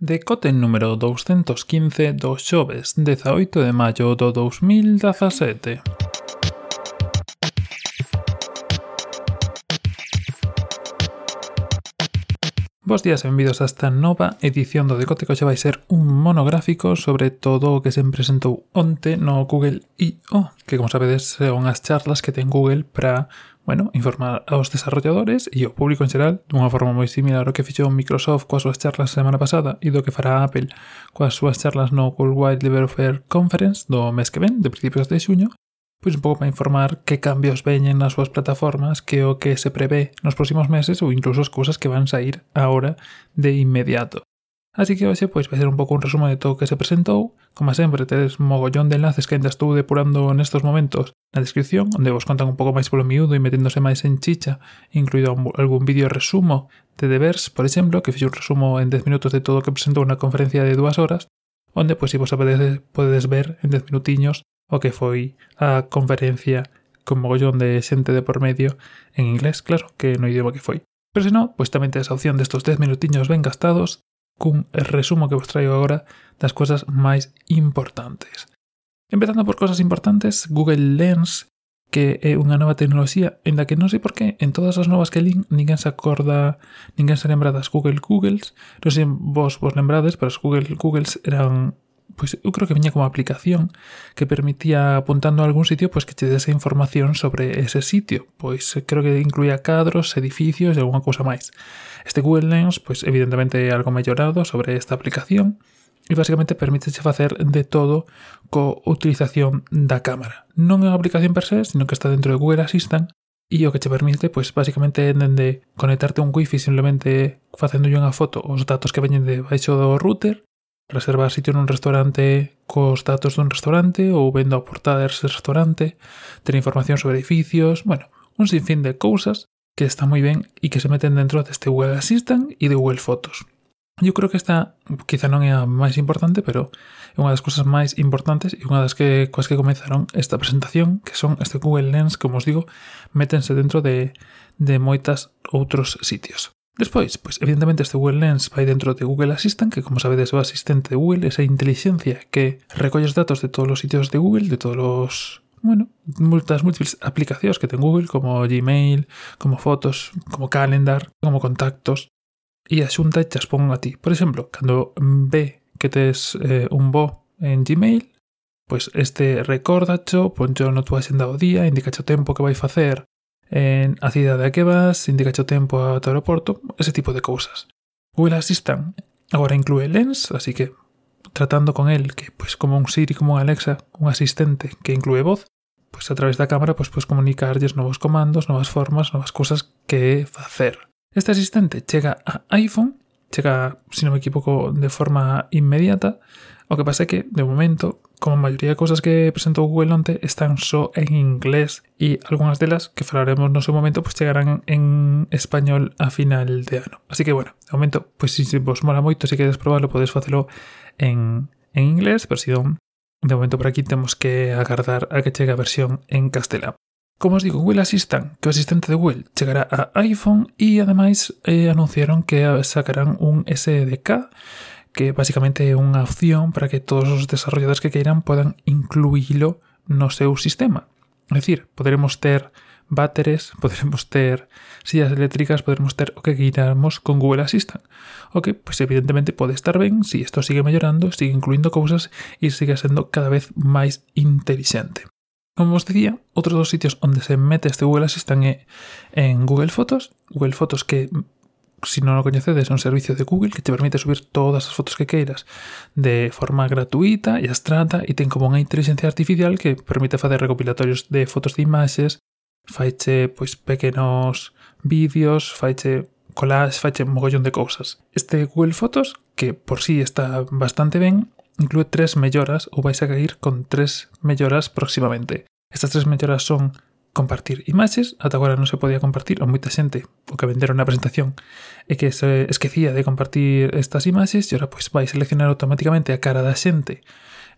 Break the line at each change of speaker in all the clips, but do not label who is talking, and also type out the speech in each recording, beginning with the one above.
Decote número 215 do xoves 18 de maio do 2017. Bos días e benvidos a esta nova edición do Decote que vai ser un monográfico sobre todo o que se presentou onte no Google I.O. que como sabedes son as charlas que ten Google para bueno, informar aos desarrolladores e ao público en xeral dunha forma moi similar ao que fixou Microsoft coas súas charlas a semana pasada e do que fará Apple coas súas charlas no Worldwide Developer Conference do mes que ven, de principios de xuño, pois un pouco para informar que cambios veñen nas súas plataformas, que o que se prevé nos próximos meses ou incluso as cousas que van sair agora de inmediato. Así que hoxe pois vai ser un pouco un resumo de todo o que se presentou, Como sempre, tedes mogollón de enlaces que ainda estou depurando nestos momentos na descripción, onde vos contan un pouco máis polo miúdo e meténdose máis en chicha, incluído algún vídeo resumo de Devers, por exemplo, que fixe un resumo en 10 minutos de todo o que presentou na conferencia de 2 horas, onde, pois, se vos apetece, podedes ver en 10 minutiños o que foi a conferencia con mogollón de xente de por medio en inglés, claro, que no idioma que foi. Pero se non, pois tamén tedes a opción destos 10 minutiños ben gastados cun resumo que vos traigo agora das cousas máis importantes. Empezando por cousas importantes, Google Lens, que é unha nova tecnoloxía en da que non sei por qué en todas as novas que lin ninguén se acorda, ninguén se lembra das Google Googles, non sei vos vos lembrades, pero as Google Googles eran pois eu creo que viña como aplicación que permitía apuntando a algún sitio pois que che dese información sobre ese sitio, pois eh, creo que incluía cadros, edificios e algunha cousa máis. Este Google Lens pois evidentemente é algo mellorado sobre esta aplicación e basicamente permítese facer de todo co utilización da cámara. Non é unha aplicación per se, sino que está dentro de Google Assistant E o que che permite, pois, basicamente, dende conectarte a un wifi simplemente facendo unha foto os datos que veñen de baixo do router reservar sitio nun restaurante cos datos dun restaurante ou vendo a portada dese restaurante, ter información sobre edificios, bueno, un sinfín de cousas que está moi ben e que se meten dentro deste Google Assistant e de Google Fotos. Eu creo que esta quizá non é a máis importante, pero é unha das cousas máis importantes e unha das que coas que comenzaron esta presentación, que son este Google Lens, como os digo, métense dentro de, de moitas outros sitios. Despois, pois evidentemente este Google Lens vai dentro de Google Assistant, que como sabedes é o asistente de Google, esa inteligencia que recolle os datos de todos os sitios de Google, de todos os, bueno, multas múltiples aplicacións que ten Google, como Gmail, como fotos, como calendar, como contactos, e asunta e as pon a ti. Por exemplo, cando ve que tes eh, un bo en Gmail, pois este recórdacho, poncho no túa xenda o día, indicacho o tempo que vai facer en a cidade a que vas, indicache o tempo ao o aeroporto, ese tipo de cousas. Google Assistant agora inclúe Lens, así que tratando con el, que pois como un Siri, como un Alexa, un asistente que inclúe voz, pois a través da cámara pois podes comunicarlles novos comandos, novas formas, novas cousas que facer. Este asistente chega a iPhone, chega, se si non me equivoco, de forma inmediata, o que pasa é que, de momento, Como a maioría de cousas que presentou Google onte están só en inglés e algunhas delas que falaremos no seu momento pois chegarán en español a final de ano. Así que bueno, de momento, pois se si vos mola moito, se queres probarlo, podes facelo en, en inglés, pero si non, de momento por aquí temos que agardar a que chegue a versión en castelán. Como os digo, Google Assistant, que o asistente de Google chegará a iPhone e ademais eh, anunciaron que sacarán un SDK que basicamente é unha opción para que todos os desarrolladores que queiran podan incluílo no seu sistema. É dicir, poderemos ter váteres, poderemos ter sillas eléctricas, poderemos ter o que queiramos con Google Assistant. O que, pues, evidentemente pode estar ben se si isto sigue mellorando, sigue incluindo cousas e sigue sendo cada vez máis inteligente. Como vos dicía, outros dos sitios onde se mete este Google Assistant é en Google Fotos, Google Fotos que si non o coñecedes, é un servicio de Google que te permite subir todas as fotos que queiras de forma gratuita e abstrata e ten como unha inteligencia artificial que permite facer recopilatorios de fotos de imaxes, faiche pois pequenos vídeos, faiche collage, faiche mogollón de cousas. Este Google Fotos, que por si sí está bastante ben, inclúe tres melloras ou vais a cair con tres melloras próximamente. Estas tres melloras son compartir imaxes, ata agora non se podía compartir, ou moita xente, o que venderon na presentación, é que se esquecía de compartir estas imaxes, e ora pois vai seleccionar automáticamente a cara da xente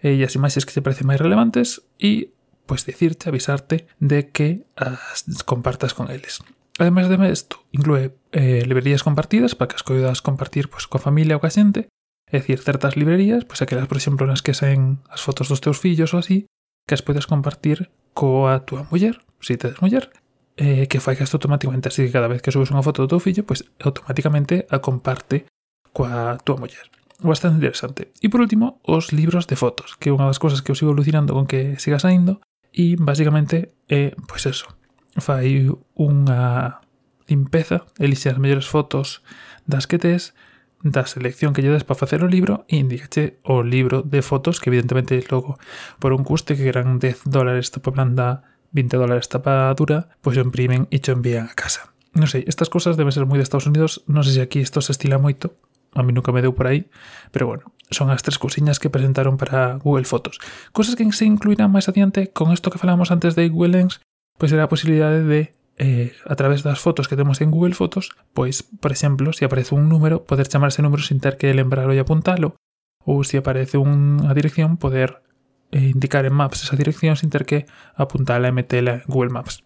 e as imaxes que se parecen máis relevantes e pois dicirte, avisarte de que as compartas con eles. Ademais de isto, inclúe eh, librerías compartidas para que as coidas compartir pois, coa familia ou coa xente, é dicir, certas librerías, pois aquelas, por exemplo, nas que saen as fotos dos teus fillos ou así, que as podes compartir coa túa muller si tedes muller, eh, que fai gasto automáticamente, así que cada vez que subes unha foto do teu fillo, pois pues, automáticamente a comparte coa túa muller. Bastante interesante. E por último, os libros de fotos, que é unha das cousas que eu sigo alucinando con que siga saindo, e basicamente, eh, pois pues eso, fai unha limpeza, elixe as mellores fotos das que tes, da selección que lle des para facer o libro e indicache o libro de fotos que evidentemente logo por un custe que eran 10 dólares estou blanda 20 dólares tapa dura, pues lo imprimen y lo envían a casa. No sei, estas cousas deben ser moi de Estados Unidos, non sei se aquí isto se estila moito, a mí nunca me deu por aí, pero bueno, son as tres cousiñas que presentaron para Google Fotos. Cosas que se incluirán máis adiante con isto que falamos antes de Google Lens, pois era a posibilidade de eh, a través das fotos que temos en Google Fotos, pois, por exemplo, se aparece un número, poder chamar ese número sin ter que lembrarlo e apuntalo, ou se aparece unha dirección, poder indicar en Maps esa dirección sin ter que apuntala e metela en Google Maps.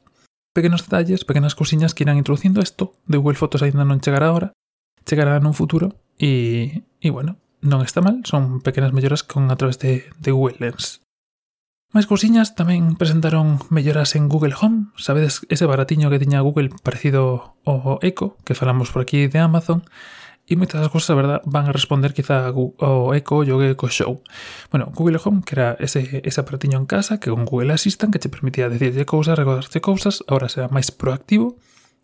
Pequenos detalles, pequenas cousiñas que irán introducindo isto, de Google Fotos aínda non ahora, chegará nun futuro e, e bueno, non está mal, son pequenas melloras con a través de, de Google Lens. Máis cousiñas tamén presentaron melloras en Google Home. Sabedes ese baratiño que tiña Google parecido ao Echo, que falamos por aquí de Amazon, e moitas das cousas, a verdad, van a responder quizá ao Echo e o Echo Show. Bueno, Google Home, que era ese, ese aparatiño en casa que con Google Assistant que te permitía decirlle cousas, recordarte cousas, ahora será máis proactivo.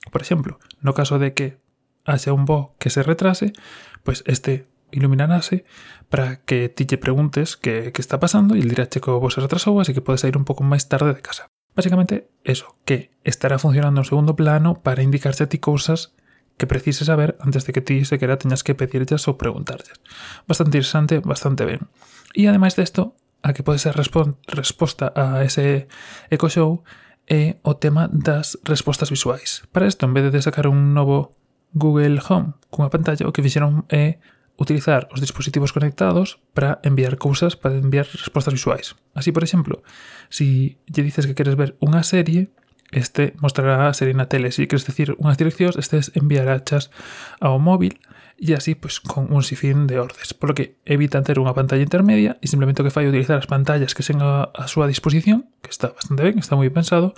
Por exemplo, no caso de que haxa un bo que se retrase, pois pues este iluminarase para que ti lle preguntes que, que está pasando e el dirá checo vos se retrasou, así que podes ir un pouco máis tarde de casa. Básicamente, eso, que estará funcionando en segundo plano para indicarse a ti cousas que precise saber antes de que ti sequera teñas que pedirlles ou preguntarlles. Bastante interesante, bastante ben. E ademais desto, a que pode ser resposta a ese eco show é o tema das respostas visuais. Para isto, en vez de sacar un novo Google Home cunha pantalla, o que fixeron é utilizar os dispositivos conectados para enviar cousas, para enviar respostas visuais. Así, por exemplo, se si lle dices que queres ver unha serie, Este mostrará serena tele, si queres decir unhas direccións, estes enviarachas ao móvil e así pois, con un sinfín de ordes, polo que evita ter unha pantalla intermedia e simplemente o que fai utilizar as pantallas que sen a, a súa disposición, que está bastante ben, está moi pensado,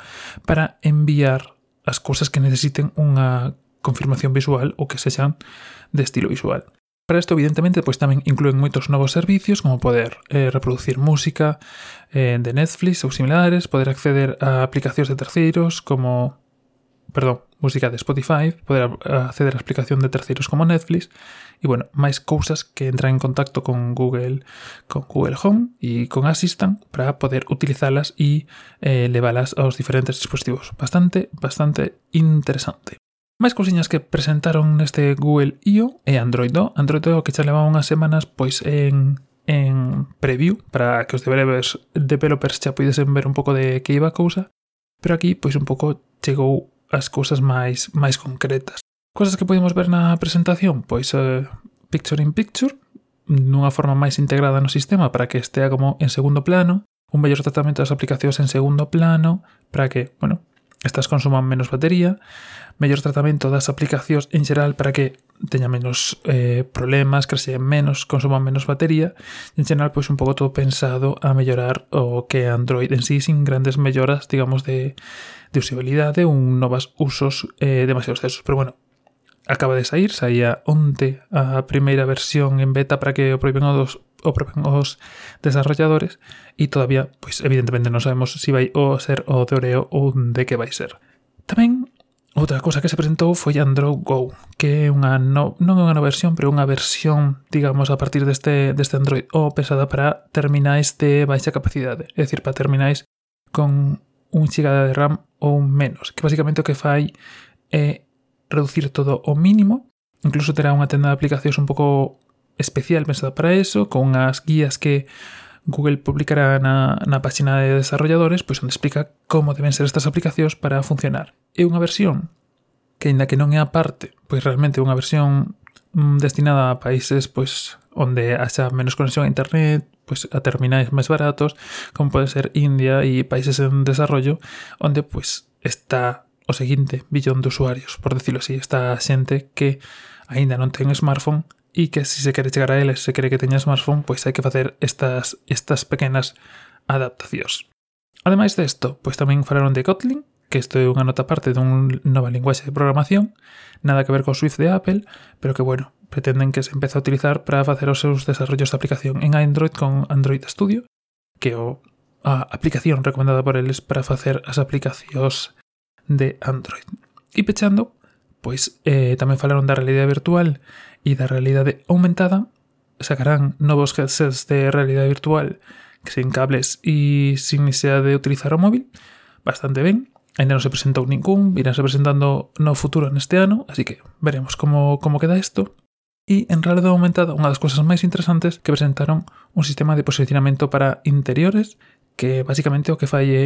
para enviar as cousas que necesiten unha confirmación visual ou que sexan de estilo visual. Para isto, evidentemente, pois tamén incluen moitos novos servicios, como poder eh, reproducir música eh, de Netflix ou similares, poder acceder a aplicacións de terceiros como... Perdón, música de Spotify, poder acceder a aplicación de terceiros como Netflix, e, bueno, máis cousas que entran en contacto con Google, con Google Home e con Assistant para poder utilizalas e eh, leválas aos diferentes dispositivos. Bastante, bastante interesante. Máis cousiñas que presentaron neste Google I.O. e Android O. Android O que xa levaba unhas semanas pois en, en preview para que os developers, developers xa poidesen ver un pouco de que iba a cousa. Pero aquí pois un pouco chegou as cousas máis máis concretas. Cousas que podemos ver na presentación, pois eh, picture in picture, nunha forma máis integrada no sistema para que estea como en segundo plano, un mellor tratamento das aplicacións en segundo plano, para que, bueno, Estas consuman menos batería, mellor tratamento das aplicacións en xeral para que teña menos eh, problemas, crexen menos, consuman menos batería. En xeral, pois un pouco todo pensado a mellorar o que Android en sí sin grandes melloras, digamos, de, de usabilidade un novas usos eh, demasiados excesos. Pero bueno, acaba de sair, saía onte a primeira versión en beta para que o proíben o dos o propen os desarrolladores e todavía, pois evidentemente non sabemos se si vai o ser o de Oreo ou de que vai ser. Tamén Outra cousa que se presentou foi Android Go, que é unha no, non é unha nova versión, pero unha versión, digamos, a partir deste, deste Android O pesada para terminais de baixa capacidade, é dicir, para terminais con un xigada de RAM ou menos, que basicamente o que fai é reducir todo ao mínimo, incluso terá unha tenda de aplicacións un pouco especial pensada para eso, con as guías que Google publicará na, na página de desarrolladores, pois onde explica como deben ser estas aplicacións para funcionar. É unha versión que, aínda que non é a parte, pois realmente é unha versión mm, destinada a países pois onde haxa menos conexión a internet, pois a terminais máis baratos, como pode ser India e países en desarrollo, onde pois está o seguinte billón de usuarios, por decirlo así, está xente que aínda non ten smartphone e que se se quere chegar a eles, se quere que teña smartphone, pois hai que facer estas, estas pequenas adaptacións. Ademais desto, pois tamén falaron de Kotlin, que isto é unha nota parte dun nova linguaxe de programación, nada que ver co Swift de Apple, pero que, bueno, pretenden que se empece a utilizar para facer os seus desarrollos de aplicación en Android con Android Studio, que é a aplicación recomendada por eles para facer as aplicacións de Android. E pechando, pois eh, tamén falaron da realidade virtual e da realidade aumentada, sacarán novos headsets de realidade virtual sen cables e sin necesidade de utilizar o móvil, bastante ben. Ainda non se presentou ningún, iránse presentando no futuro neste ano, así que veremos como, como queda isto. E en realidade aumentada, unha das cousas máis interesantes que presentaron un sistema de posicionamento para interiores que basicamente o que fai é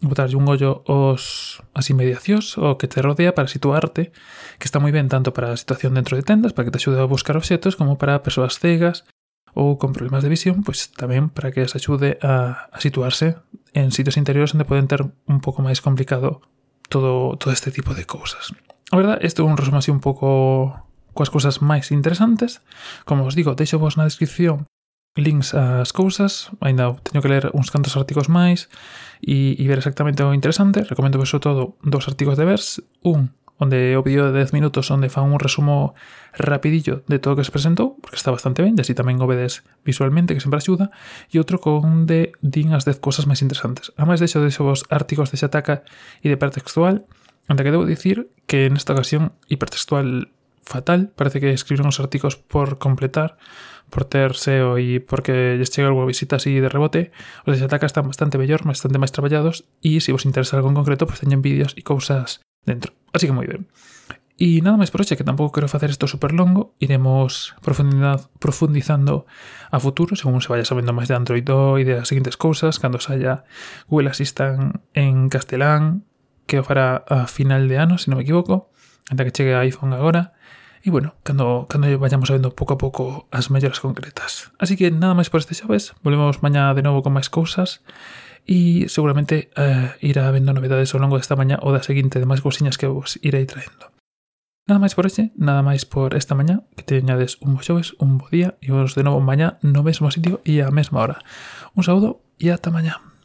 botarlle un ollo aos as inmediacións o que te rodea para situarte, que está moi ben tanto para a situación dentro de tendas, para que te axude a buscar obxetos, como para persoas cegas ou con problemas de visión, pois tamén para que as axude a, a situarse en sitios interiores onde poden ter un pouco máis complicado todo, todo este tipo de cousas. A verdad, isto é un resumo así un pouco coas cousas máis interesantes. Como os digo, deixo vos na descripción links ás cousas, ainda teño que ler uns cantos artigos máis e, e ver exactamente o interesante. Recomendo pois, vos todo dos artigos de Vers, un onde o vídeo de 10 minutos onde fan un resumo rapidillo de todo o que se presentou, porque está bastante ben, e así tamén o vedes visualmente, que sempre axuda, e outro con de din as 10 cousas máis interesantes. A máis deixo deixo vos artigos de Xataca e de hipertextual, onde que debo dicir que nesta ocasión hipertextual fatal, parece que escribiron os artigos por completar, por ter SEO e porque lles chega algo visita así de rebote, os de Xataca están bastante mellor, bastante máis traballados, e se vos interesa algo en concreto, pois teñen vídeos e cousas dentro. Así que moi ben. E nada máis por hoxe, que tampouco quero facer isto super longo, iremos profundizando a futuro, según se vaya sabendo máis de Android e de as seguintes cousas, cando saia Google Assistant en castelán, que o fará a final de ano, se non me equivoco, anda que chegue a iPhone agora, E bueno, cando, cando vayamos sabendo pouco a pouco as melloras concretas. Así que nada máis por este xoves, volvemos mañá de novo con máis cousas e seguramente eh, irá habendo novedades ao longo desta mañá ou da seguinte de máis cousiñas que vos irei traendo. Nada máis por hoxe, ¿eh? nada máis por esta mañá, que teñades un bo xoves, un bo día e vos de novo mañá no mesmo sitio e á mesma hora. Un saúdo e ata mañá.